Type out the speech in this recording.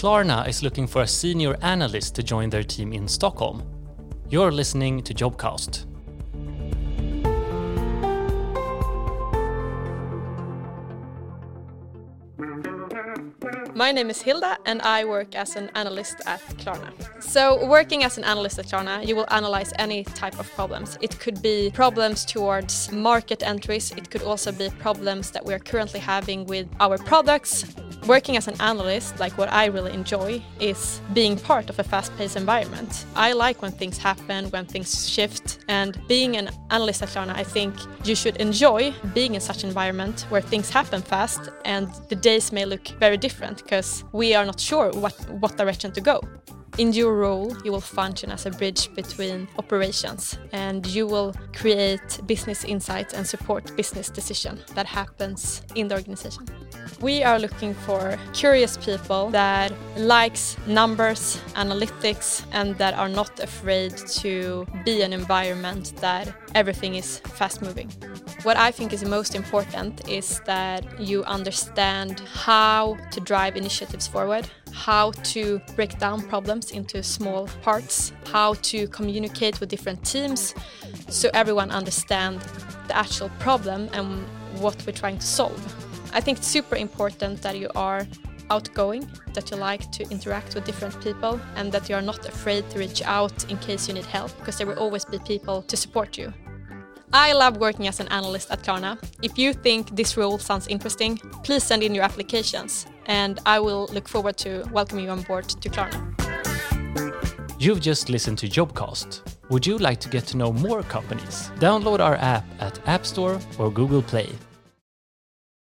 Klarna is looking for a senior analyst to join their team in Stockholm. You're listening to Jobcast. My name is Hilda and I work as an analyst at Klarna. So, working as an analyst at Klarna, you will analyze any type of problems. It could be problems towards market entries, it could also be problems that we are currently having with our products. Working as an analyst, like what I really enjoy, is being part of a fast paced environment. I like when things happen, when things shift, and being an analyst at Klarna, I think you should enjoy being in such an environment where things happen fast and the days may look very different because we are not sure what, what direction to go. In your role, you will function as a bridge between operations and you will create business insights and support business decision that happens in the organization. We are looking for curious people that likes numbers, analytics and that are not afraid to be an environment that everything is fast moving. What I think is most important is that you understand how to drive initiatives forward, how to break down problems into small parts, how to communicate with different teams so everyone understands the actual problem and what we're trying to solve. I think it's super important that you are outgoing, that you like to interact with different people, and that you are not afraid to reach out in case you need help, because there will always be people to support you. I love working as an analyst at Klarna. If you think this role sounds interesting, please send in your applications and I will look forward to welcoming you on board to Klarna. You've just listened to Jobcast. Would you like to get to know more companies? Download our app at App Store or Google Play.